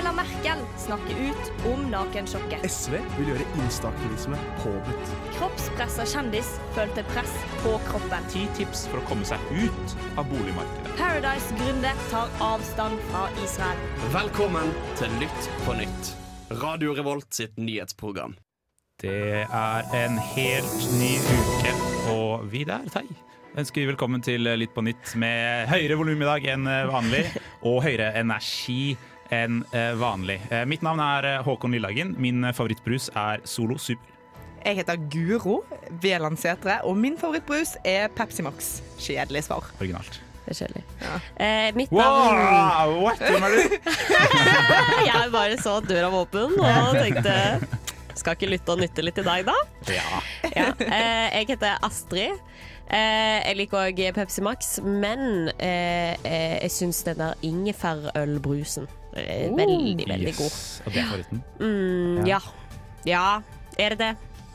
Angela Merkel snakker ut om nakensjokket. SV vil gjøre instaktivisme påbudt. Kroppspressa kjendis følte press på kroppen. Ti tips for å komme seg ut av boligmarkedet. Paradise-gründer tar avstand fra Israel. Velkommen til Lytt på nytt. Radio Revolt sitt nyhetsprogram. Det er en helt ny uke, og vi der, Tei, ønsker vi velkommen til Litt på nytt med høyere volum i dag enn vanlig, og høyere energi enn eh, vanlig. Eh, Mitt navn er eh, Håkon Lillehagen. Min favorittbrus er Solo Super. Jeg heter Guro Veland Sætre, og min favorittbrus er Pepsi Max. Kjedelig svar. Originalt. Det er kjedelig. Eh, mitt navn Wow! What? Hvem er du? Jeg bare så døra var åpen og tenkte skal ikke lytte og nytte litt i dag, da? Ja. Ja. Eh, jeg heter Astrid. Eh, jeg liker òg Pepsi Max, men eh, eh, jeg syns den der ingefærølbrusen er veldig, veldig god. Og det er favoritten? Mm, ja. ja. Er det det?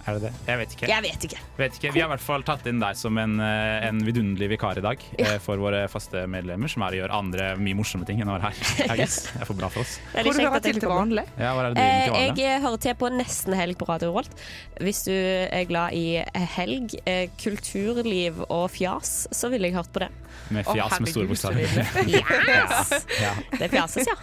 Er det det? Jeg vet ikke. Jeg vet ikke. Vet ikke. Vi har i hvert fall tatt inn deg som en, eh, en vidunderlig vikar i dag ja. for våre faste medlemmer, som er å gjøre andre mye morsomme ting enn å være her. I guess. Det er for bra for oss. Hvor hører du til til vanlig. Ja, hvor er det du eh, til Eh, vanlig? jeg hører til på nesten helg på Radio Rolt. Hvis du er glad i helg, eh, kulturliv og fjas, så ville jeg hørt på det. Med fjas fjas med store bokstaver. Yes! Ja, Det fjases, ja.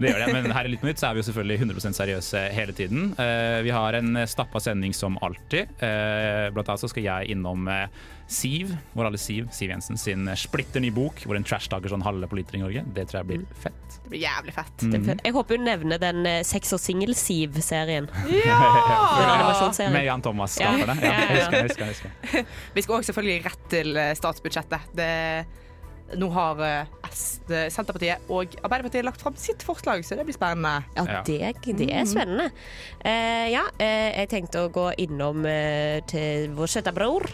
det gjør det. Men her i Litt på nytt så er vi jo selvfølgelig 100% seriøse hele tiden. Eh, vi har en stappa sending som alltid. Eh, blant annet så skal jeg innom eh, Siv, vår alle Siv, Siv Jensen, sin splitter ny bok hvor en trashdager sånn halve politikere i Norge. Det tror jeg blir fett. Det blir jævlig fett. Det er. Jeg håper hun nevner den eh, Sex og singel-Siv-serien. Ja! ja! Med Jan Thomas skaper skaperne. Ja, Ja, husker, husker, husker. Vi skal også selvfølgelig rett til eh, statsbudsjettet. Det, nå har eh, Senterpartiet og Arbeiderpartiet lagt fram sitt forslag, så det blir spennende. Ja, det, det er spennende. Uh, ja, uh, jeg tenkte å gå innom uh, til vår søte bror.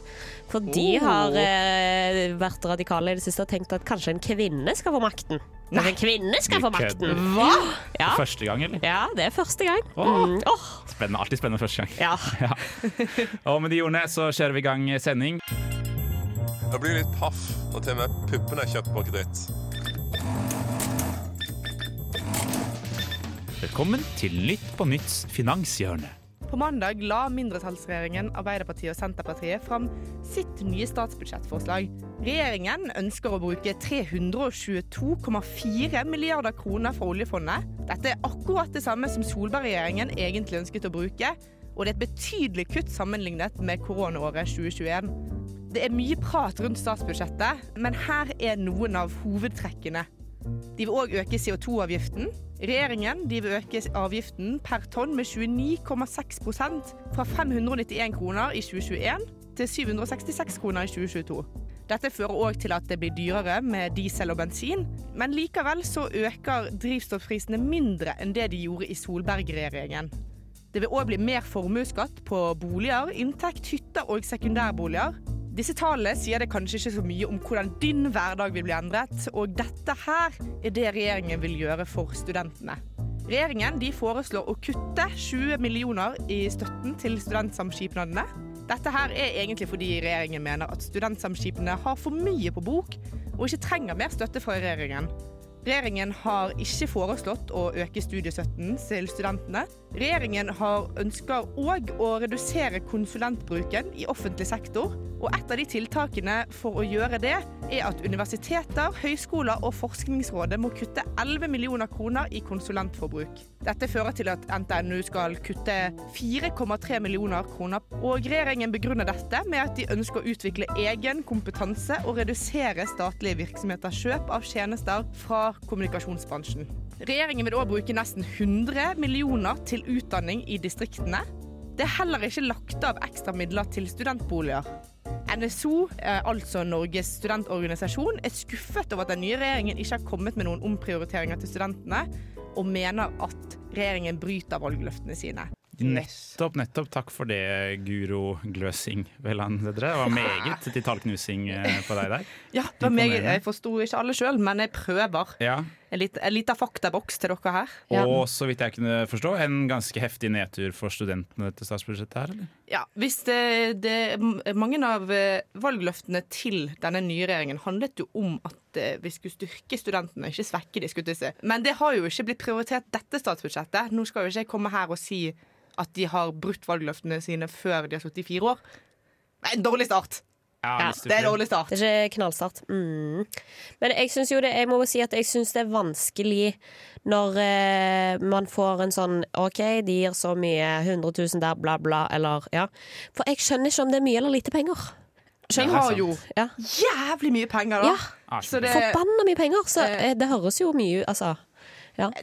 For de Oh. har eh, vært radikale i det siste og tenkt at kanskje en kvinne skal få makten. Nei. en kvinne skal få makten. Hva? Ja. Første gang, eller? ja, det er første gang. Åh. Mm, Oh. Spennende, Alltid spennende første gang. ja. Ja. Og med de ordene så kjører vi i gang sending. Jeg blir litt paff når til og med puppene er kjøpt på kreditt. Velkommen til Nytt på Nytts finanshjørne. På mandag la mindretallsregjeringen Arbeiderpartiet og Senterpartiet fram sitt nye statsbudsjettforslag. Regjeringen ønsker å bruke 322,4 milliarder kroner fra oljefondet. Dette er akkurat det samme som Solberg-regjeringen egentlig ønsket å bruke, og det er et betydelig kutt sammenlignet med koronaåret 2021. Det er mye prat rundt statsbudsjettet, men her er noen av hovedtrekkene. De vil òg øke CO2-avgiften. Regjeringen vil øke avgiften per tonn med 29,6% fra 591 kroner i 2021 til 766 kroner i 2022. Dette fører òg til at det blir dyrere med diesel og bensin, men likevel så øker drivstoffprisene mindre enn det de gjorde i Solberg-regjeringen. Det vil òg bli mer formuesskatt på boliger, inntekt, hytter og sekundærboliger. Disse tallene sier det kanskje ikke så mye om hvordan din hverdag vil bli endret, og dette her er det regjeringen vil gjøre for studentene. Regjeringen foreslår å kutte 20 millioner i støtten til studentsamskipnadene. Dette her er egentlig fordi regjeringen mener at studentsamskipene har for mye på bok, og ikke trenger mer støtte fra regjeringen. Regjeringen har ikke foreslått å øke studiestøtten til studentene. Regjeringen har ønsker òg å redusere konsulentbruken i offentlig sektor. Og et av de tiltakene for å gjøre det, er at universiteter, høyskoler og Forskningsrådet må kutte 11 millioner kroner i konsulentforbruk. Dette fører til at NTNU skal kutte 4,3 millioner kroner. Og regjeringen begrunner dette med at de ønsker å utvikle egen kompetanse og redusere statlige virksomheters kjøp av tjenester fra kommunikasjonsbransjen. Regjeringen vil òg bruke nesten 100 millioner til utdanning i distriktene. Det er heller ikke lagt av ekstra midler til studentboliger. NSO, eh, altså Norges studentorganisasjon, er skuffet over at den nye regjeringen ikke har kommet med noen omprioriteringer til studentene, og mener at regjeringen bryter valgløftene sine. Nettopp, nettopp. Takk for det, Guro Gløsing. Det var meget detaljknusing eh, på deg der. Ja, det var meget, Jeg forsto ikke alle sjøl, men jeg prøver. Ja, En lit- liten faktaboks til dere her. Ja. Og så vidt jeg kunne forstå, en ganske heftig nedtur for studentene til statsbudsjettet her, eller? Ja, hvis det, det, Mange av eh, valgløftene til denne nye regjeringen handlet jo om at eh, vi skulle styrke studentene, ikke svekke de, skulle jeg si. Men det har jo ikke blitt prioritert dette statsbudsjettet. Nå skal jo ikke jeg komme her og si at de har brutt valgløftene sine før de har sittet i fire år. Det er en dårlig start. Ja, Det er en dårlig start. Det er ikke knallstart. Mm. Men jeg syns jo det Jeg må jo si at jeg syns det er vanskelig når eh, man får en sånn OK, de gir så mye, 100 000 der, bla, bla, eller ja. For jeg skjønner ikke om det er mye eller lite penger. Vi har jo Ja. jævlig mye penger, da. Ja. Ah, det, Forbanna mye penger! Så Eh. eh, det høres jo mye ut, altså.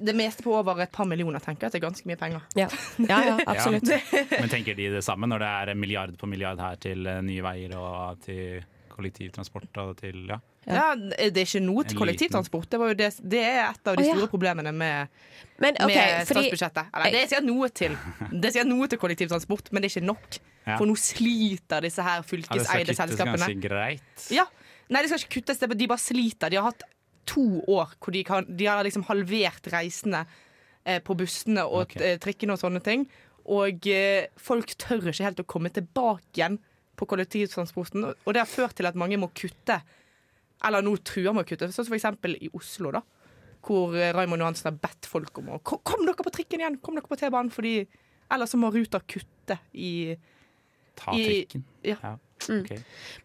Det meste på over et par millioner, tenker jeg at det er ganske mye penger. Ja, ja, ja absolutt. Men tenker de det samme når det er milliard på milliard her til eh, nye veier og til kollektivtransport og til ja. Ja, det er ikke noe til kollektivtransport. Det, var jo det, det er et av de Å, ja. store problemene med, Men okay, med fordi statsbudsjettet. Eller, det sier noe til Det sier noe til kollektivtransport, men det er ikke nok. Ja. For nå sliter disse her fylkeseide ja det skal kuttes ganske greit. Ja. Nei, det skal ikke kuttes, er de bare sliter. De har hatt to år hvor de, kan, de har liksom halvert reisende eh, på bussene og Ok. eh, trikkene og sånne ting. Og eh, folk tør ikke helt å komme tilbake igjen på kollektivtransporten. Og det har ført til at mange må kutte. Eller nå truer med å kutte. Sånn som eksempel i Oslo, da. Hvor eh, Raymond Johansen har bedt folk om å Kom, kom dere på trikken igjen! Kom dere på T-banen! Fordi ellers så må Ruter kutte i Ta I- trikken. ja. ok.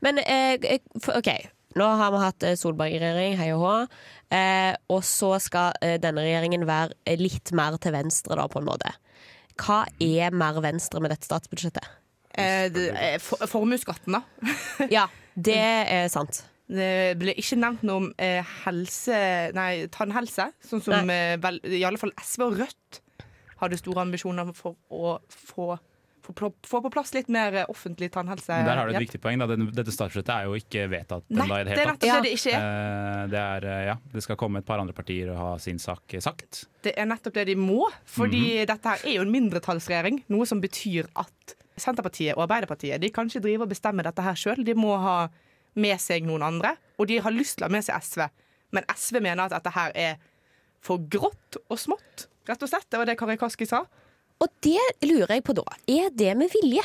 Men eh, OK. Nå har vi hatt eh, Solberg-regjering, hei og hå. Eh, og så skal eh, denne regjeringen være eh, litt mer til venstre, da, på en måte. Hva er mer venstre med dette statsbudsjettet? eh, det- for, Formuesskatten, da. Ja, det er sant. Det ble ikke nevnt noe om eh, helse Nei, tannhelse. Sånn som vel, i alle fall SV og Rødt hadde store ambisjoner for å få, få, på plass litt mer eh, offentlig tannhelse. Der har du et viktig poeng. Da. Dette statsbudsjettet er jo ikke vedtatt ennå i det det er nettopp det det ikke er. Eh, Det, er, eh, ja, det skal komme et par andre partier og ha sin sak sagt. Det er nettopp det de må, fordi Mhm. dette her er jo en mindretallsregjering. Noe som betyr at Senterpartiet og Arbeiderpartiet De kan ikke drive og bestemme dette her sjøl. De må ha med seg noen andre, og de har lyst til å ha med seg SV. Men SV mener at dette her er for grått og smått, rett og slett. Det var det Kari Kaski sa. Og det lurer jeg på da. Er det med vilje?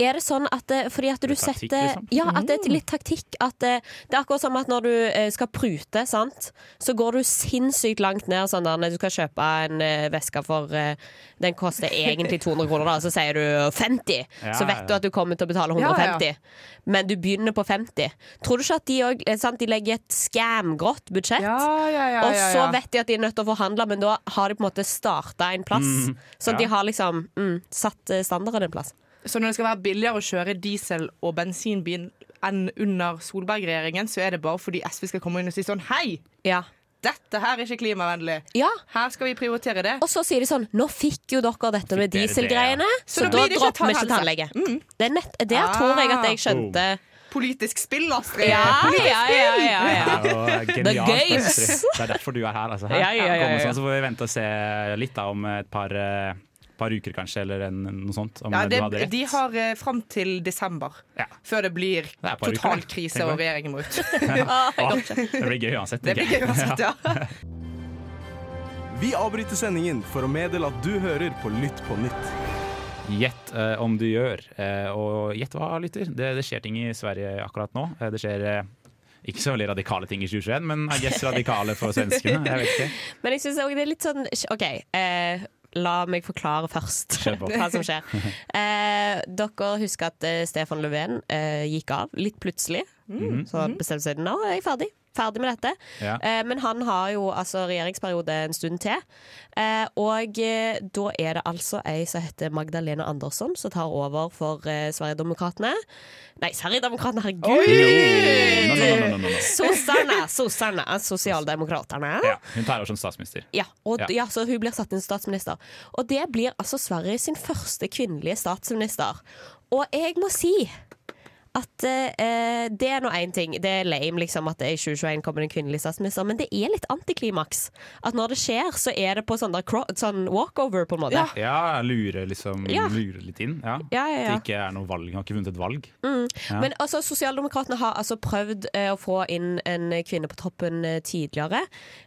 Er det sånn at eh, fordi at du er taktikk, setter liksom? Ja, at det er litt taktikk. At det, det er akkurat som at når du eh, skal prute, sant, så går du sinnssykt langt ned sånn der når du skal kjøpe en eh, veske for eh, Den koster egentlig 200 kroner, da, så sier du 50. Ja, så vet du at du kommer til å betale 150. ja. Men du begynner på 50. Tror du ikke at de òg De legger et scam-grått budsjett? ja, ja, Og så vet de at de er nødt til å forhandle, men da har de på en måte starta en plass. Mm, Så ja. de har liksom mm, satt eh, standarden en plass. Så når det skal være billigere å kjøre diesel- og bensinbil enn under Solberg-regjeringen, så er det bare fordi SV skal komme inn og si sånn Hei, Ja. dette her er ikke klimavennlig. ja. Her skal vi prioritere det. Og så sier de sånn Nå fikk jo dere dette med dieselgreiene, dieselgreiene, Så så, da da dropper vi ikke tannlege. Mm. Det er nett, der tror jeg at jeg skjønte Politisk spill, Astrid! Ja, Politisk ja, ja, ja, ja. Det er jo genialt, games. Astrid. Det er derfor du er her. Altså. Her. Ja, ja, ja, ja. ja. sånn, så får vi vente og se litt da, om et par, eh, par uker kanskje, eller en, noe sånt. Om Ja, du det, hadde rett. de har eh, fram til desember Ja. før det blir Det er uker, krise og regjeringen må ut. Å, det blir gøy uansett. Det blir gøy uansett, ja. Vi avbryter sendingen for å meddele at du hører på Lytt på nytt. Gjett eh, om du gjør. Eh, og gjett hva, lytter. Det, det skjer ting i Sverige akkurat nå. Eh, det skjer eh, ikke så veldig radikale ting i 2021, men I guess radikale for svenskene. Jeg vet ikke. Men jeg syns òg det er litt sånn OK. Eh, La meg forklare først hva som skjer. Eh, dere husker at eh, Stefan Löfven eh, gikk av litt plutselig. Så han bestemte seg nå er jeg ferdig. Ferdig med dette. Ja. Eh, men han har jo altså regjeringsperiode en stund til. Eh, og eh, da er det altså ei som heter Magdalena Andersson som tar over for eh, Sverigedemokraterna. Nei, Sverigedemokraterna, herregud! No. Sossarna! Sossarna, Sosialdemokraterna. Ja, hun tar over som statsminister. Ja, og, Ja. ja. så hun blir satt inn som statsminister. Og det blir altså Sverige sin første kvinnelige statsminister. Og jeg må si at eh, det er nå én ting. Det er lame liksom, at det i 2021 kommer en kvinnelig statsminister, men det er litt antiklimaks. At når det skjer, så er det på sånn, sånn walkover, på en måte. Ja. Ja, lure, liksom, Ja. lure litt inn. Ja. Ja. Det ikke er noe valg. Har ikke vunnet et valg. Ja. Men altså, Sosialdemokratene har altså prøvd eh, å få inn en kvinne på toppen eh, tidligere.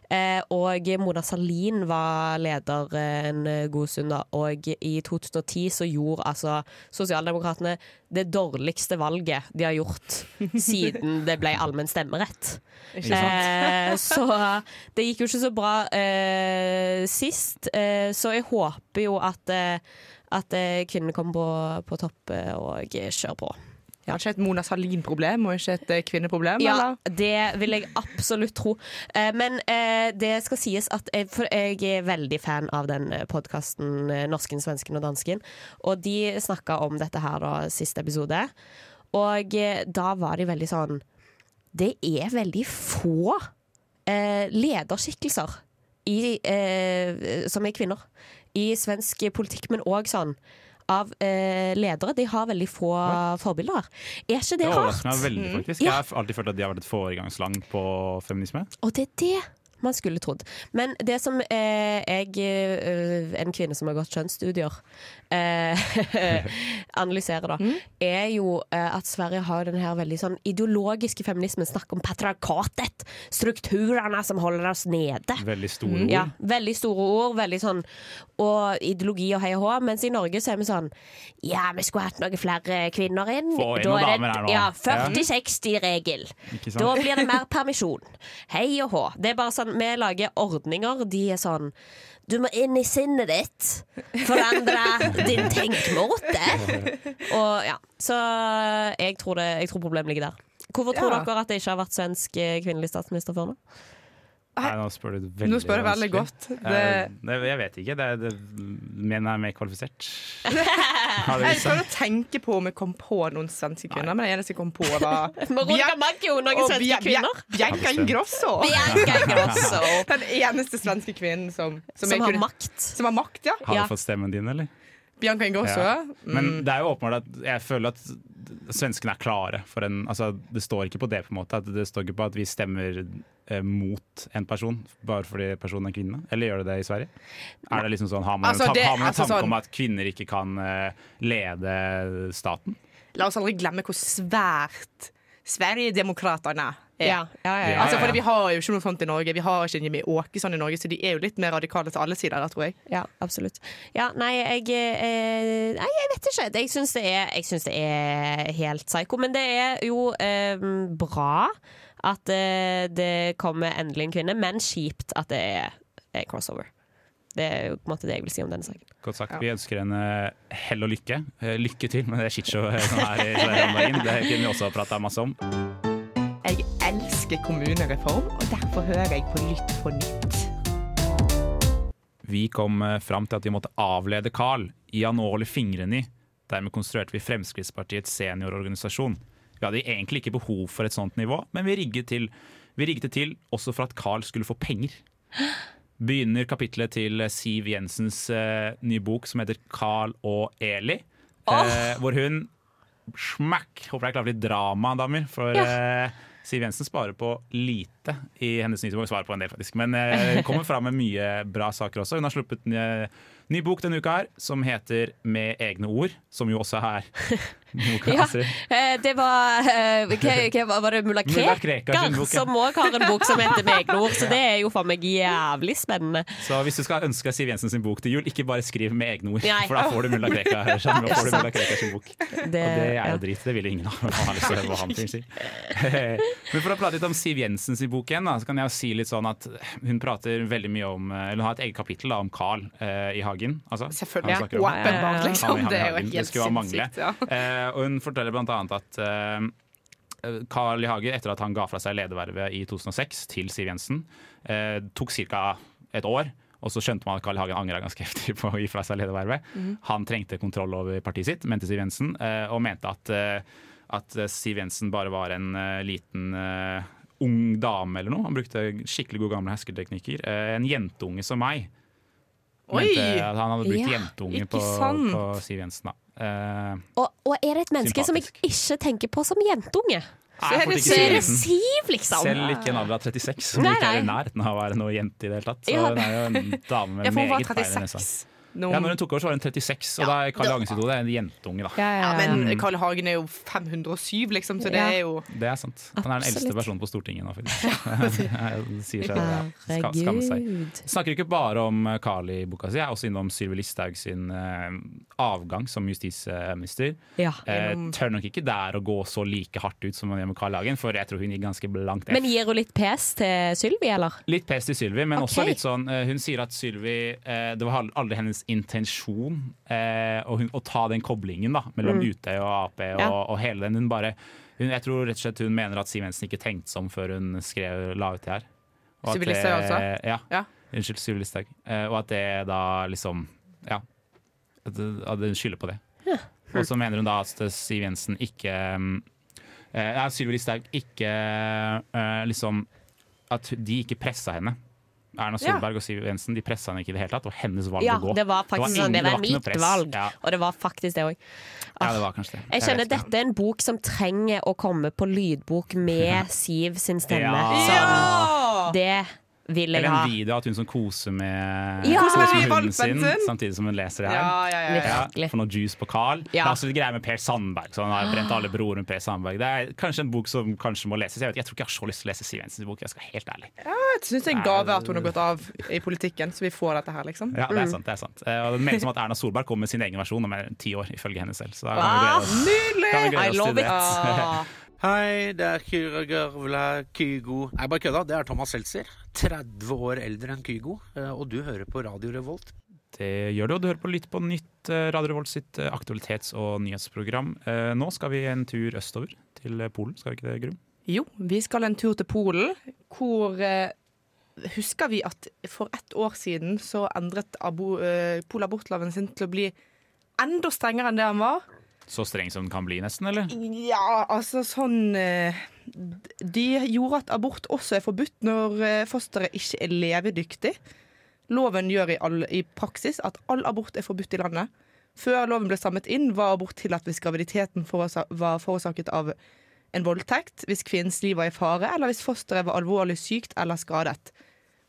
Eh, og Mona Salin var leder eh, en eh, god stund da. Og i 2010 så gjorde altså Sosialdemokratene det dårligste valget de har gjort siden det ble allmenn stemmerett. Eh, så det gikk jo ikke så bra eh, sist. Eh, så jeg håper jo at, at kvinnene kommer på, på topp og kjører på. Kanskje et Mona Salin-problem og ikke et eh, kvinneproblem? Ja, eller? det vil jeg absolutt tro. Eh, Men eh, det skal sies at jeg, for jeg er veldig fan av den podkasten Norsken, svensken og dansken. Og de snakka om dette her da siste episode. Og da var de veldig sånn Det er veldig få lederskikkelser i, som er kvinner i svensk politikk, men òg sånn av eh, ledere. De har veldig få forbilder. Er ikke det Det rart? overrasker meg veldig, faktisk. Ja. Jeg har alltid følt at de har vært et foregangsland på feminisme. Og det er det man skulle trodd. Men det som eh, jeg, eh, en kvinne som har gått kjønnsstudier, eh, analyserer, da, er jo eh, at Sverige har den her veldig sånn ideologiske feminismen. Snakk om patriarkatet! Strukturene som holder oss nede. Veldig store ord. Ja, veldig store ord, veldig sånn og ideologi og hei og hå. Mens i Norge så er vi sånn Ja, vi skulle hatt noen flere kvinner inn. Få inn noen er damer her nå. Ja, 40-60-regel. Da blir det mer permisjon. Hei og hå. Det er bare sånn, Vi lager ordninger. De er sånn Du må inn i sinnet ditt. Forandre din tenkemåte. Og ja, Så jeg tror, det, jeg tror problemet ligger der. Hvorfor tror Ja. dere at det ikke har vært svensk eh, kvinnelig statsminister før nå? Nei, nå spør du veldig Nå spør jeg veldig godt. Det, Eh, det, jeg vet ikke. Det, det, mener jeg er mer kvalifisert. Jeg prøvde å tenke på om jeg kom på noen svenske kvinner, men det eneste jeg kom på, var Veronica Maggio, noen og svenske Bia- Bia- kvinner? Bianca Ingrosso. Bianca Ingrosso. Den eneste svenske kvinnen som, som, Som har kunne- makt. Som har makt, ja. Har Ja. du fått stemmen din, eller? Bianca Ingrosso. Ja. Ja. Men Mm. det er jo åpenbart at jeg føler at svenskene er klare for en altså, Det står ikke på det, på en måte. Det står ikke på at vi stemmer mot en person bare fordi personen er kvinne. Eller gjør det det i Sverige? Er det liksom sånn, Har man Altså, en, har man en altså tanke sånn- om at kvinner ikke kan eh, lede staten? La oss aldri glemme hvor svært Sverigedemokraterna er. Ja, ja, ja, ja. Altså, fordi Vi har jo ikke noe sånt i Norge. Vi har ikke Jimmy Åkesson i Norge, så de er jo litt mer radikale til alle sider. der, tror jeg. Ja, absolutt. Ja, nei, jeg eh, Nei, jeg vet ikke. Jeg syns det, er- det er helt psyko. Men det er jo eh, bra at eh, det kommer endelig en kvinne, men kjipt at det er, er crossover. Det er jo på en måte det jeg vil si om denne saken. Godt sagt. Vi ønsker henne hell og lykke. Eh, lykke til med det shitshowet som er i Sverige om dagen. Det kunne vi også prata masse om. Jeg elsker kommunereform, og derfor hører jeg på Lytt på nytt. Vi kom eh, fram til at vi måtte avlede Carl i å nåle fingrene i. Dermed konstruerte vi Fremskrittspartiets seniororganisasjon. Vi hadde egentlig ikke behov for et sånt nivå, men vi rigget, til, vi rigget det til også for at Carl skulle få penger. Begynner kapitlet til Siv Jensens uh, nye bok som heter Carl og Eli. Eh, hvor hun smakk Håper jeg klarer litt drama, damer. For uh, Siv Jensen sparer på lite i hennes nye bok. Svarer på en del, faktisk. Men uh, kommer fram med mye bra saker også. Hun har sluppet en eh, ny bok denne uka her som heter Med egne ord, som jo også er Ja, altså. eh, det var eh, hva, hva var det mulla Krekar som òg har en bok som heter Med egne ord, så det er jo for meg jævlig spennende. Så hvis du skal ønske Siv Jensen sin bok til jul, ikke bare skriv med egne ord. For da får du Mulla Krekar sin bok. Det, Og det er ja. jo drit. Det vil ingen ha. Lyst til å høre hva han sier. Men for å prate litt om Siv Jensen sin bok igjen, da, så kan jeg jo si litt sånn at hun prater veldig mye om Eller hun har et eget kapittel da, om Carl eh, i hagen. Altså, Selvfølgelig. Åpenbart, liksom. Det er jo ikke helt skulle sinnssykt. Ja. Eh, og hun forteller annet at eh, Carl I. Hage, etter at han ga fra seg ledervervet i 2006 til Siv Jensen, eh, tok ca. et år. Og så skjønte man at Carl I. Hagen angra ganske heftig på å gi fra seg ledervervet. Han trengte kontroll over partiet sitt, mente Siv Jensen, og mente at, at Siv Jensen bare var en liten ung dame eller noe. Han brukte skikkelig gode gamle hersketeknikker. En jentunge som meg. Oi! Han hadde brukt Ja, jentunge på, på Siv Jensen. Da. Eh, Og, og er det et menneske som jeg ikke tenker på som jentunge, Nei, så er det. Siv, liksom. Selv ikke en alder av 36, som Nei, ikke er i nei. nærheten av å være noe jente i det hele tatt. Så Ja. hun er jo en dame med meget feil i nesa. 36. Nå- Ja, når hun tok over, så var hun 36, og da er Carl I. Hagen sitt hode en jentunge, da. Ja, ja, ja, ja. men Carl Hagen er jo 507, liksom, så det er jo Det er sant. Han er den eldste personen på Stortinget nå, faktisk. Det sier seg ja. Ska, skamme seg. Snakker ikke bare om Karl Carl i boka si, jeg er også innom Sylvi Listhaug sin uh, avgang som justisminister. Ja. Uh, tør nok ikke der å gå så like hardt ut som hun gjør med Carl Hagen, for jeg tror hun gikk ganske blankt F. Men gir hun litt pes til Sylvi, eller? Litt pes til Sylvi, men okay. også litt sånn uh, Hun sier at Sylvi eh, Det var aldri hennes intensjon eh, å, å ta den koblingen da mellom UT og Ap og, Ja. og hele den. Hun bare hun, Jeg tror rett og slett hun mener at Siv Jensen ikke tenkte seg om før hun skrev, la ut det her. Sylvi Listhaug altså? Ja. Ja. Unnskyld, Sylvi Listhaug. Eh, og at det da liksom Ja. At, at hun skylder på det. Og så mener hun da at Siv Jensen ikke mm, eh, Ja, Sylvi Listhaug ikke eh, liksom At de ikke pressa henne. Erna Ja. Solberg og Siv Jensen de pressa henne ikke i det hele tatt. Det var hennes valg Ja, å gå. det var faktisk Det var. Det var det var mitt press. valg. Ja. Og det var faktisk det òg. Ja, det var kanskje det. Jeg skjønner dette er en bok som trenger å komme på lydbok med Siv sin stemme. Ja. Så Ja! det vil jeg Eller en video at hun som koser med, Ja. koser med hunden sin, samtidig som hun leser det her. Ja, ja, ja, ja. Ja, for noe juice på Carl. Det er også litt greier med Per Sandberg. Så han har brent alle brorer med Per Sandberg. Det er kanskje en bok som kanskje må leses. Jeg, vet, jeg tror ikke jeg har så lyst til å lese Siv Jensens bok. Jeg skal være helt ærlig. Jeg syns det er en gave at hun har gått av i politikken, så vi får dette her, liksom. Ja, Mm. det er sant. det er sant Eh, Og det meldes om at Erna Solberg kommer med sin egen versjon om ti år, ifølge henne selv. Så da kan vi glede oss, Nydelig! kan vi glede oss love til it. det. Hei, det er Kyra Gørvla Kygo Nei, bare kødda. Det er Thomas Seltzer. 30 år eldre enn Kygo. eh, Og du hører på Radio Revolt. Det gjør du, og du hører på Lytt på nytt, eh, Radio Revolt sitt eh, aktualitets- og nyhetsprogram. Eh, Nå skal vi en tur østover, til Polen. Skal vi ikke det, Grum? Jo, vi skal en tur til Polen, hvor Husker vi at for ett år siden så endret abo, eh, polabortloven sin til å bli enda strengere enn det han var? Så streng som den kan bli, nesten, eller? Ja, altså sånn eh, De gjorde at abort også er forbudt når eh, fosteret ikke er levedyktig. Loven gjør i, all, i praksis at all abort er forbudt i landet. Før loven ble strammet inn, var abort tillatt hvis graviditeten var forårsaket av en voldtekt, hvis kvinnens liv var i fare, eller hvis fosteret var alvorlig sykt eller skadet.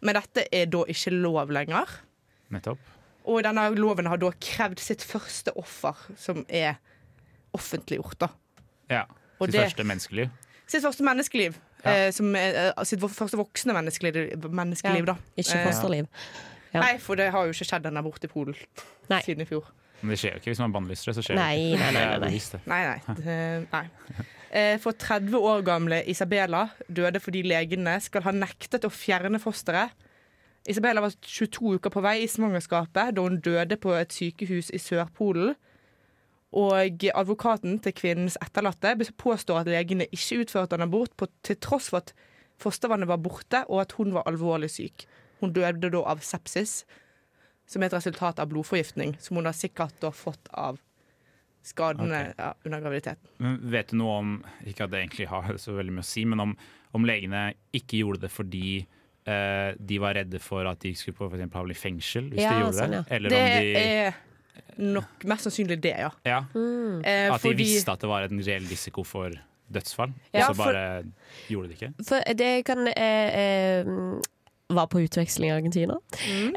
Men dette er da ikke lov lenger. Nettopp. Og denne loven har da krevd sitt første offer, som er offentliggjort. da. Ja. Og Sitt det- første menneskeliv. Sitt første menneskeliv. Ja. Eh, som er, eh, sitt første voksne menneskeliv, menneskeliv da. Ikke Eh, fosterliv. Ja. Nei, for det har jo ikke skjedd en abort i Polen Nei. siden i fjor. Men det skjer jo ikke hvis man bannlyser det. Så skjer Nei, det ikke. nei, nei, er nei. Nei, nei. Nei. Eh, For 30 år gamle Isabella døde fordi legene skal ha nektet å fjerne fosteret. Isabella var 22 uker på vei i svangerskapet da hun døde på et sykehus i Sør-Polen. Og advokaten til kvinnens etterlatte påstår at legene ikke utførte en abort på, til tross for at fostervannet var borte og at hun var alvorlig syk. Hun døde da av sepsis, som er et resultat av blodforgiftning, som hun har sikkert da fått av skadene okay. ja, under graviditeten. Men vet du noe om Ikke at det egentlig har så veldig mye å si, men om, om legene ikke gjorde det fordi eh, de var redde for at de skulle på for eksempel havne i fengsel hvis Ja, de gjorde sånn, det? ja. Eller Det om de er nok mest sannsynlig det, ja. ja, Eh, At de visste at det var en reell risiko for dødsfall, Ja, og så for- bare gjorde de ikke? For det kan eh, eh, Var på utveksling i Argentina.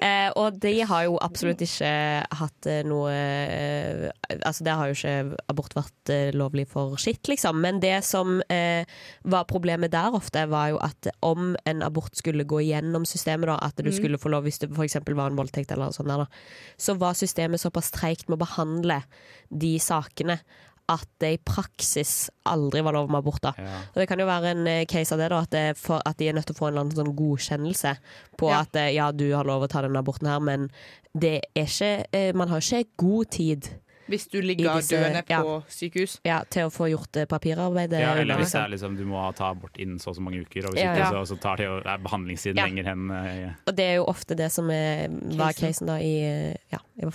Eh, og de har jo absolutt ikke hatt eh, noe eh, Altså, der har jo ikke abort vært eh, lovlig for skitt, liksom. Men det som eh, var problemet der ofte, var jo at om en abort skulle gå gjennom systemet, da, at du skulle få lov hvis det f.eks. var en voldtekt eller sånn der, da, så var systemet såpass treigt med å behandle de sakene at det i praksis aldri var lov med abort. da. Ja. Og Det kan jo være en eh, case av det, da, at, det for, at de er nødt til å få en eller annen sånn godkjennelse på Ja. at eh, ja, du har lov å ta denne aborten her, men det er ikke, eh, man har ikke god tid Hvis du ligger disse- døende ja. på sykehus. ja, til å få gjort papirarbeidet. Ja, eller hvis det er liksom, du må ta abort innen så og så mange uker, og hvis Ja, ikke ja. så, så tar det jo, er behandlingstiden Ja. lenger hen. Og det er jo ofte det som er, var Casen. da i, ja, i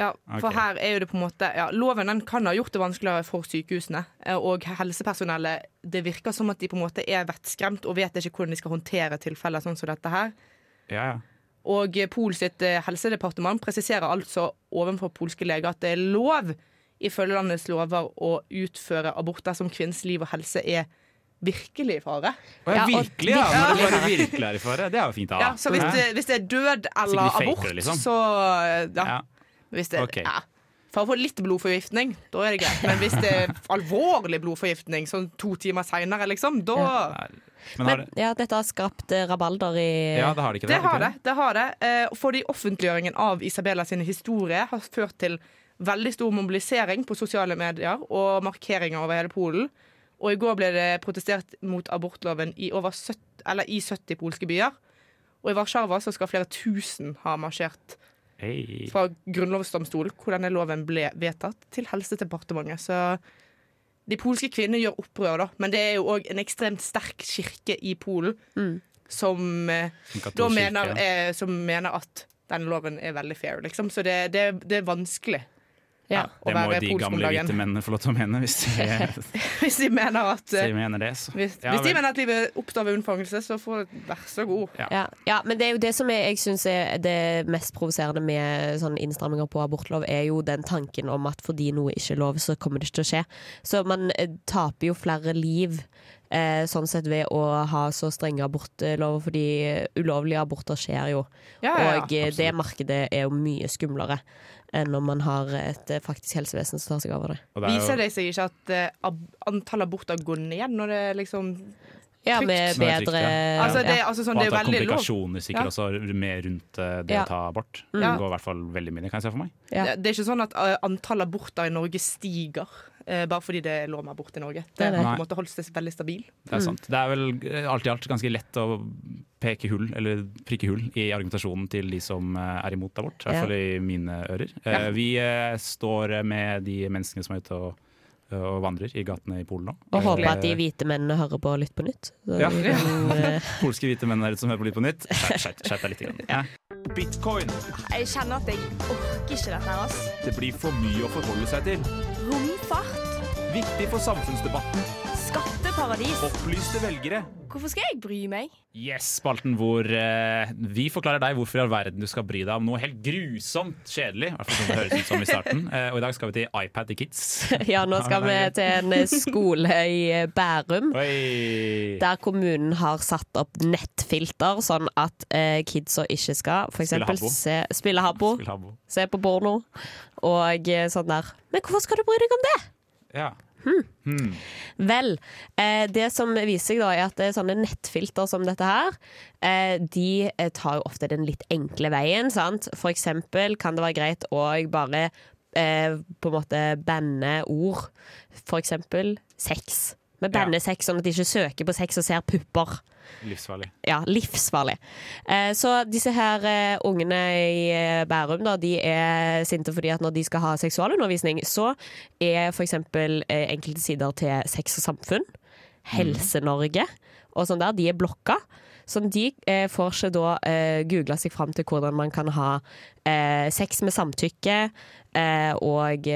Ja, for okay. her er jo det på en måte ja, Loven den kan ha gjort det vanskeligere for sykehusene. eh, Og helsepersonellet Det virker som at de på en måte er vettskremt og vet ikke hvordan de skal håndtere tilfeller sånn som dette her. Ja, ja. Og Pol sitt eh, helsedepartement presiserer altså overfor polske leger at det er lov ifølge landets lover å utføre aborter som kvinnens liv og helse er virkelig i fare. Ja, Ja, virkelig, ja! Når det bare virkelig er i fare. Det er jo fint. da. Ja, så hvis det, hvis det er død eller abort, liksom. så ja. Hvis det, okay. ja. For å få litt blodforgiftning, da er det greit. Men hvis det er alvorlig blodforgiftning, sånn to timer seinere, liksom, da ja. Men har Men det, ja, dette har skapt eh, rabalder i ja, det har det ikke det. Det har det. det, har det. Eh, Fordi offentliggjøringen av Isabella sin historie har ført til veldig stor mobilisering på sosiale medier og markeringer over hele Polen. Og i går ble det protestert mot abortloven i over 70, eller i 70 polske byer. Og i Warszawa så skal flere tusen ha marsjert Hei. fra grunnlovsdomstolen, hvor denne loven ble vedtatt, til Helsedepartementet. Så de polske kvinnene gjør opprør, da. Men det er jo òg en ekstremt sterk kirke i Polen som eh, da mener, eh, som mener at denne loven er veldig fair, liksom. Så det, det, det er vanskelig Ja. Det må jo de gamle hvite mennene få lov til å mene, hvis de, Hvis de mener at, hvis eh, de mener det. Så. hvis, Ja, hvis de mener at livet oppstår ved unnfangelse, så får vær så god. Ja. Ja, ja, men det er jo det som jeg, jeg syns er det mest provoserende med sånne innstramminger på abortlov, er jo den tanken om at fordi noe ikke er lov, så kommer det ikke til å skje. Så man eh, taper jo flere liv eh, sånn sett ved å ha så strenge abortlover, fordi ulovlige aborter skjer jo. Ja, ja, ja. Og eh, det markedet er jo mye skumlere enn om man har et eh, faktisk helsevesen som tar seg av det. Og det er jo- Viser det seg ikke at uh, ab antall aborter går ned når det liksom Ja, med er trygt, bedre ja. Altså, det, altså sånn, og det er komplikasjoner sikkert Ja. også med rundt eh, det Ja. å ta abort. Mm. Det går i hvert fall veldig mye, kan jeg se for meg. Ja. Det, det er ikke sånn at uh, antall aborter i Norge stiger eh, bare fordi det lå meg bort i Norge. Det har på en måte holdt seg veldig stabil. Det er sant. Det er vel eh, alt i alt ganske lett å peke hull, eller prikke hull, i argumentasjonen til de som eh, er imot abort. I hvert fall i mine ører. Eh, Ja. Vi eh, står med de menneskene som er ute og, og vandrer i gatene i Polen nå. Og Eh, håper at de hvite mennene hører på Lytt på nytt. Ja. kan, eh, polske hvite menn er det som hører på Litt på nytt. Skjerp deg litt. Grann. Ja. Bitcoin. Jeg kjenner at jeg orker ikke dette her, ass. Det blir for mye å forholde seg til. Romfart. Viktig for samfunnsdebatten. Skatteparadis. Opplyste velgere. Hvorfor skal jeg bry meg? Yes, spalten hvor eh, vi forklarer deg hvorfor i all verden du skal bry deg om noe helt grusomt kjedelig. I hvert fall sånn det høres ut som i starten. Eh, og i dag skal vi til iPad til kids. ja, nå skal vi til en eh, skole i eh, Bærum. Oi! Der kommunen har satt opp nettfilter, sånn at eh, kidsa ikke skal for Spille eksempel se, spille habbo, Spill habbo. se på porno og eh, sånn der. Men hvorfor skal du bry deg om det? Ja. Vel, eh, det som viser seg da er at eh, sånne nettfilter som dette her, eh, de eh, tar jo ofte den litt enkle veien, sant? For eksempel kan det være greit å bare eh, på en måte banne ord. For eksempel sex. Vi banner sex sånn at de ikke søker på sex og ser pupper. Livsfarlig. Ja, livsfarlig. Eh, så disse her eh, ungene i eh, Bærum da, de er sinte fordi at når de skal ha seksualundervisning, så er f.eks. Eh, enkelte sider til Sex og samfunn, Helse-Norge og sånn der, de er blokka. Så de eh, får ikke da eh, googla seg fram til hvordan man kan ha eh, sex med samtykke eh, og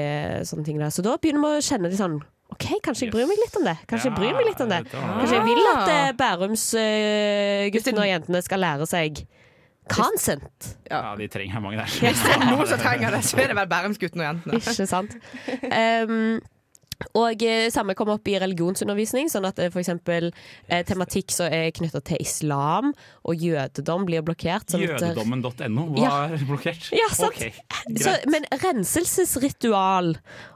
sånne ting der. Så da begynner vi å kjenne de sånn OK, kanskje jeg bryr meg litt om det. Kanskje jeg bryr meg litt om det. Kanskje jeg vil at eh. Bærums eh, guttene og jentene skal lære seg consent. Ja, de trenger mange der. Hvis det er noen som trenger det, så er det vel Bærumsguttene og jentene. Ikke sant? Um, og eh, samme kommer opp i religionsundervisning, sånn at f.eks. for eksempel eh, tematikk som er knytta til islam og jødedom blir blokkert. Sånn at, Jødedommen.no Ja. var blokkert. Ja, sant. Okay, så, men renselsesritual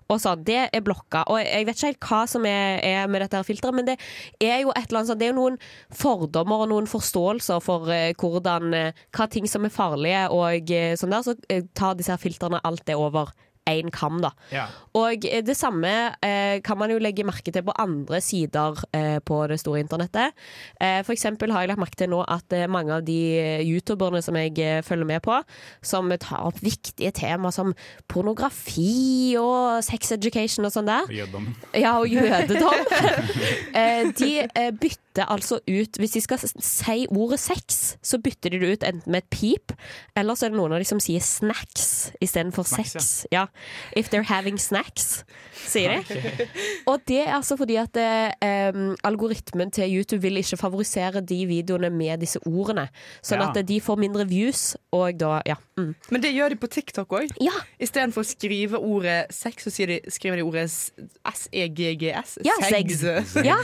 og sånn, det er blokka. Og jeg vet ikke helt hva som er, er med dette her filteret, men det er jo et eller annet sånn Det er jo noen fordommer og noen forståelser for eh, hvordan eh, Hva ting som er farlige og eh, sånn der, så eh, tar disse her filtrene alt det over én kam, da. Ja. Og eh, det samme eh, kan man jo legge merke til på andre sider eh, på det store internettet. Eh, for eksempel har jeg lagt merke til nå at eh, mange av de eh, youtuberne som jeg følger med på, som tar opp viktige tema som pornografi og sex education og sånn der, Jødedom. ja, og jødedom, eh, de bytter bytter altså ut Hvis de skal si ordet sex, så bytter de det ut enten med et pip, eller så er det noen av de som sier snacks istedenfor sex. Ja. If they're having snacks, sier de. Og det er altså fordi at eh, algoritmen til YouTube vil ikke favorisere de videoene med disse ordene. Sånn Ja. at de får mindre views, og da Ja. Mm. Men det gjør de på TikTok òg. ja. Istedenfor å skrive ordet sex, så de, skriver de ordet s- S-E-G-G-S. Ja, sex. Ja.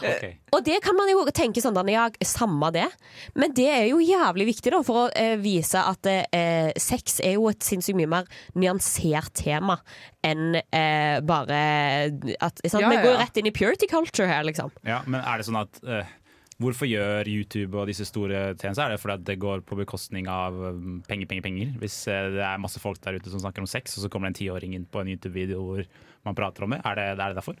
Okay. Og det kan man jo tenke sånn, at ja, samme det. Men det er jo jævlig viktig da, for å eh, vise at eh, sex er jo et sinnssykt mye mer nyansert tema enn eh, bare at sant? Ja, Vi ja, går jo rett inn i purity culture her, liksom. Ja, men er det sånn at eh, Hvorfor gjør YouTube og disse store tjenestene? Er det fordi at det går på bekostning av um, penger, penger, penger? Hvis eh, det er masse folk der ute som snakker om sex, og så kommer det en tiåring inn på en YouTube-video hvor man prater om det? Er det, er det derfor?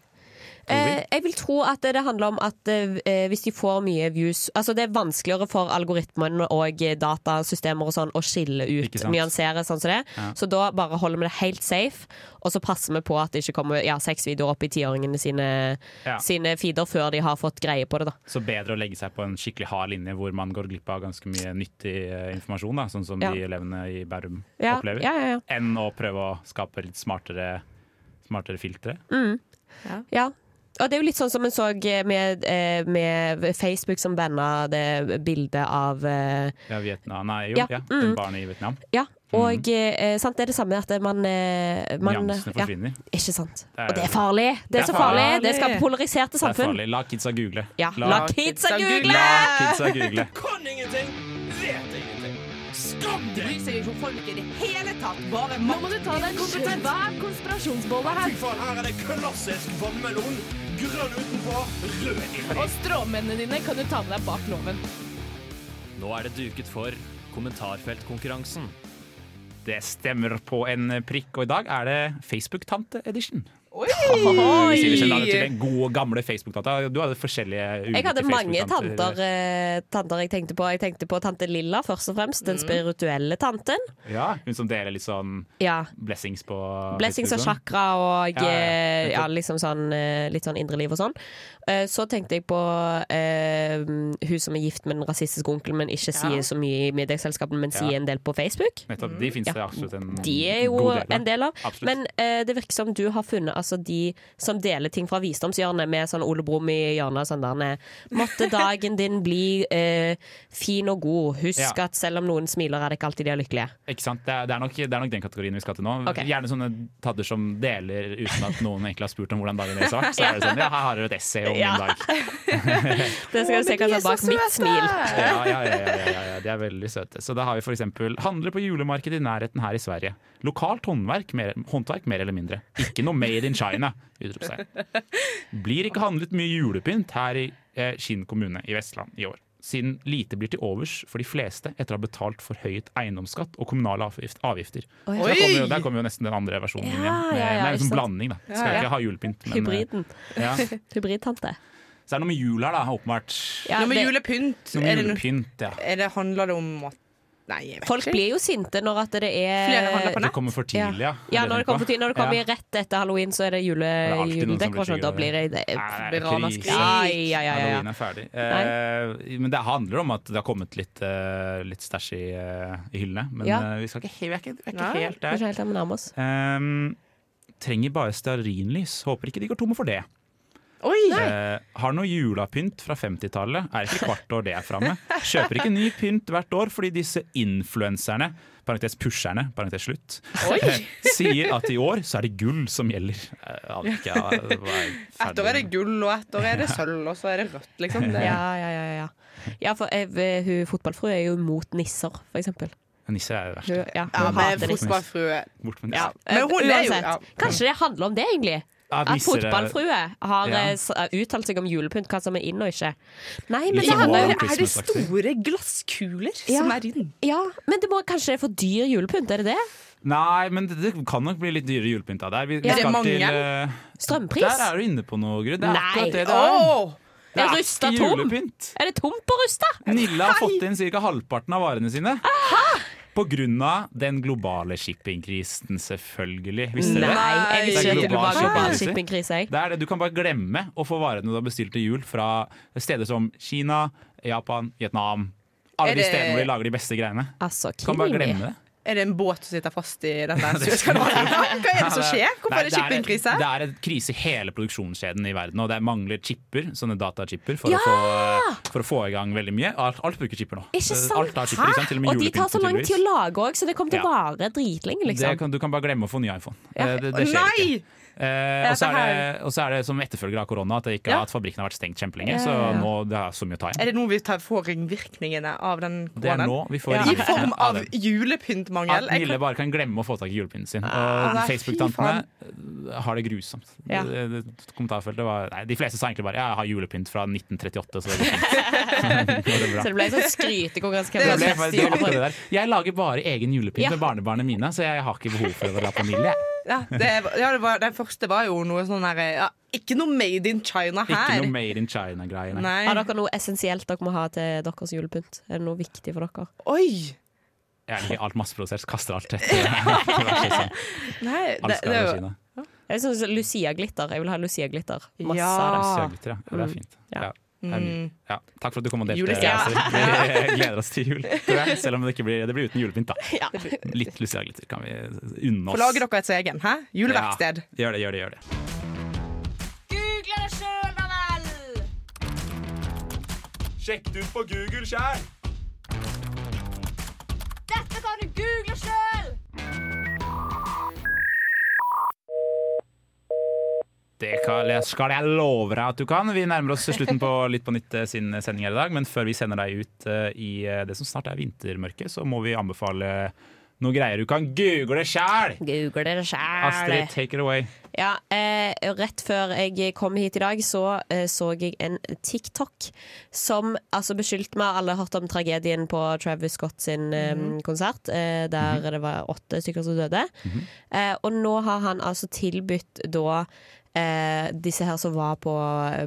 Eh, jeg vil tro at det handler om at eh, hvis de får mye views Altså det er vanskeligere for algoritmene og eh, datasystemer og sånn å skille ut, nyansere sånn som det. Ja. Så da bare holder vi det helt safe, og så passer vi på at det ikke kommer ja, sexvideoer opp i tiåringene sine, Ja. sine feeder før de har fått greie på det, da. Så bedre å legge seg på en skikkelig hard linje hvor man går glipp av ganske mye nyttig eh, informasjon, da, sånn som Ja. de elevene i Bærum Ja, opplever, ja, ja, ja. enn å prøve å skape litt smartere, smartere filtre. Ja, Ja. Og det er jo litt sånn som en så med, eh, med Facebook som banna det bildet av eh, Ja, Vietnam, nei, jo, Ja, ja, mm. barnet i Vietnam. Ja, og mm. sant, det er det samme at man, eh, man Nyansene ja. Ikke sant. Og det er farlig! Det er, Det er så farlig! farlig. Det skaper polariserte Det er samfunn. farlig. La kidsa google. Ja, La, la kidsa google! la kidsa google. Kan ingenting. Skam deg! bryr seg ikke om folk i det hele tatt. Bare Nå må du ta deg en svær konspirasjonsbolle Fy her. faen, her er det klassisk vannmelon. Grønn utenpå, rød inni. Og stråmennene dine kan du ta med deg bak loven. Nå er det duket for kommentarfeltkonkurransen. Det stemmer på en prikk, og i dag er det Facebook-tante-edition. Oi! Navnet til gode, gamle Facebook-tanta. Du hadde forskjellige ulike Jeg hadde mange tanter, eh, jeg tenkte på. Jeg tenkte på tante Lilla først og fremst. Den spirituelle tanten. Ja, Hun som deler litt sånn Ja. blessings på Blessings og chakra og Ja, ja, eh, ja. ja, liksom sånn, eh, litt sånn indre liv og sånn. Eh, Så tenkte jeg på uh, hun som er gift med den rasistiske onkelen, men ikke sier så mye i middagsselskapene, men Ja. sier en del på Facebook. Nettopp. De fins Ja. det absolutt en De er jo god del av. en del av. Absolutt. Men uh, det virker som du har funnet altså, de som deler ting fra visdomshjørnet, med sånn Ole Brumm i hjørnet. og Sånn der, Måtte dagen din bli eh, fin og god. Husk Ja. at selv om noen smiler, er det ikke alltid de er lykkelige. Ikke sant? Det er, det, er nok, det er nok den kategorien vi skal til nå. Okay. Gjerne sånne tadder som deler uten at noen egentlig har spurt om hvordan dagen deres har vært. Så er det sånn, ja, her har dere et essay om Ja. min dag. Det skal du se hva som er bak mitt smil. Ja, ja, ja, ja, ja, ja, ja, de er veldig søte. Så da har vi eksempel handler på julemarkedet i nærheten her i Sverige. Lokalt håndverk mer, håndverk mer eller mindre. Ikke noe made in China! Blir ikke handlet mye julepynt her i eh, Kinn kommune i Vestland i år. Siden lite blir til overs for de fleste etter å ha betalt forhøyet eiendomsskatt og kommunale avgift, avgifter. Oi. der kommer, jo, der kommer jo nesten den andre versjonen inn igjen. Med, ja, ja, med en sånn blanding, da. Skal Ja, ja. ikke ha julepynt. men, eh, Hybriden. Ja. Hybridtante. Så er det noe med jul her, da, åpenbart. Ja, Noe med julepynt. Noe Er med det, julepynt, ja. er det, handler det om at Nei, jeg vet Folk ikke. blir jo sinte når at det er Flere handler på Det kommer for tidlig, ja. Ja, når det kommer, for tidlig, når det kommer Ja. rett etter halloween, så er det jule, er juledekorasjon. Da blir det, det det ramaskrik. Ja, ja, ja, ja, Halloween er ferdig. Eh, men det handler om at det har kommet litt, uh, litt stæsj i, uh, i hyllene. Men Ja. eh, vi, skal ikke, vi er ikke, vi er ikke helt Det er der. ikke helt der vi nærmer oss. Um, trenger bare stearinlys. Håper ikke de går tomme for det. Oi! Eh, har noe julapynt fra 50-tallet. Er ikke hvert år det er framme. Kjøper ikke ny pynt hvert år fordi disse influenserne, parentes pusherne, parentes slutt, sier at i år så er det gull som gjelder. Eh, ikke, Ett år er det gull, og ett år er det sølv, og så er det rødt, liksom. Det, Ja, ja, ja. ja. ja for eh, hun fotballfrue er jo mot nisser, for eksempel. Nisser er jo verst. Ja, ja, Ja, men fotballfrue Bort med Ja. Men hun er jo- ja. Kanskje det handler om det, egentlig? Ja, At fotballfrue har Ja. eh, uttalt seg om julepynt, hva som er inn og ikke. Nei, men det sånn handler Er det store glasskuler Ja. som er inn? Ja, men det må kanskje er for dyr julepynt, er det det? Nei, men det, det kan nok bli litt dyrere julepynt av der. Vi, vi Er det skal til, uh, Strømpris? Der er du inne på noe, Gry. Det er Nei. akkurat det det er. Oh! Det Er er Rusta ikke tom? julepynt. Er det tomt på Rusta? Nilla har fått inn ca. halvparten av varene sine. På av den globale shippingkrisen, selvfølgelig. Visste Nei, dere det? jeg visste ikke global global shippingkrise. Det er det. Du kan bare glemme å få varene du har bestilt til jul fra steder som Kina, Japan, Vietnam. Alle de stedene hvor de lager de beste greiene. Altså, kan bare glemme det. Er det en båt som sitter fast i den der Suezkanalen? Hva er det som skjer? Hvorfor er det shippingkrise? Det er en krise i hele produksjonskjeden i verden, og det mangler chipper, sånne datachipper, for, Ja! for å få i gang veldig mye. Alt, alt bruker chipper nå. Ikke sant? Chipper, liksom. Og Og de tar så lang tid å lage òg, så det kommer til å vare dritlenge, liksom. kan, du kan bare glemme å få ny iPhone. Ja. Eh, Det, det skjer Nei! ikke. Eh, og så er, er det som etterfølger av korona at, det ikke, Ja. at fabrikken har vært stengt kjempelenge. Ja, Så ja, ja. nå det er så mye å ta igjen. Er det nå vi tar, får ringvirkningene av den Det koronaen? får I form av julepyntmangel? At Nille bare kan glemme å få tak i julepynten sin. Ah, Og Facebook-tantene eh, har det grusomt. Ja. Kommentarfeltet var Nei, de fleste sa egentlig bare 'jeg har julepynt fra 1938', så det går fint. Så det ble sånn skrytekonkurranse. Jeg lager bare egen julepynt Ja. med barnebarna mine, så jeg har ikke behov for å dra på Nille. Ja, det, ja, det var, den første var jo noe sånn her ja, Ikke noe made in China her. Ikke noe Made in China-greier. nei. Nei. Har dere noe essensielt dere må ha til deres julepynt? Er det noe viktig for dere? Oi! Jeg alt masseprodusert, kaster alt etter. Nei, det, skal det være jo Kina. Jeg synes Lucia-glitter. Jeg vil ha Lucia-glitter. Masse Ja. av det. Søglitter, ja. Det er fint. Ja. Mm, Ja. Takk for at du kom og delte. Vi gleder oss til jul, jeg. Selv om det ikke blir, det blir uten julepynt. da Ja. Litt Lucia-glitter kan vi unne Få oss. lage dere et egen. Hæ? Juleverksted. Ja, gjør det, gjør det. gjør det Google det sjøl, da vel! Sjekk det ut på Google sjæl! Dette kan du google Det skal jeg love deg at du kan. Vi nærmer oss slutten på Litt på nytt eh, sin sending her i dag. Men før vi sender deg ut eh, i eh, det som snart er vintermørket, så må vi anbefale noe greier du kan google sjæl! Google det sjæl. Astrid, take it away. Ja, eh, rett før jeg kom hit i dag, så eh, så jeg en TikTok som altså beskyldte meg Alle har hørt om tragedien på Travis Scott sin eh, konsert, eh, der det var åtte stykker som døde. eh, og nå har han altså tilbudt da eh, disse her som var på,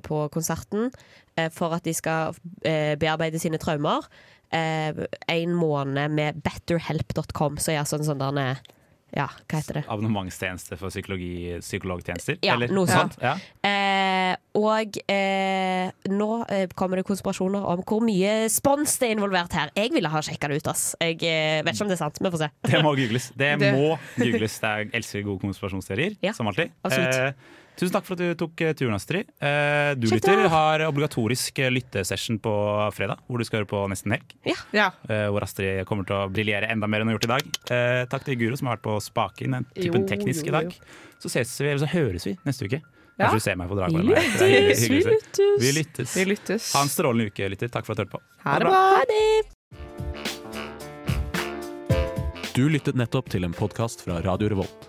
på konserten, eh, for at de skal eh, bearbeide sine traumer. eh, en måned med betterhelp.com, så jeg er sånn sånn der nede Ja, hva heter det? Abonnementstjeneste for psykologi, psykologtjenester? Ja, eller? noe sånt. Ja. Eh, og eh, nå eh, kommer det konspirasjoner om hvor mye spons det er involvert her. Jeg ville ha sjekka det ut, ass. Jeg eh, vet ikke om det er sant. Vi får se. Det må googles. Det, Det- må googles. Det er, jeg elsker gode konspirasjonsteorier, Ja, som alltid. absolutt. Tusen takk for at du tok eh, turen, Astrid. Eh, du Kjekt lytter har obligatorisk eh, lyttesession på fredag, hvor du skal høre på Nesten Helg. Ja. eh, hvor Astrid kommer til å briljere enda mer enn hun har gjort i dag. Eh, takk til Guro som har vært på spaken, den typen Jo, teknisk jo, i dag. Så ses vi, så høres vi neste uke. Ja. Kanskje du ser meg på Dragvoll. Er å se. Vi lyttes. Vi lyttes. Ha en strålende uke, lytter. Takk for at du hørte på. Ha det bra. Ha det! Du lyttet nettopp til en podkast fra Radio Revolt.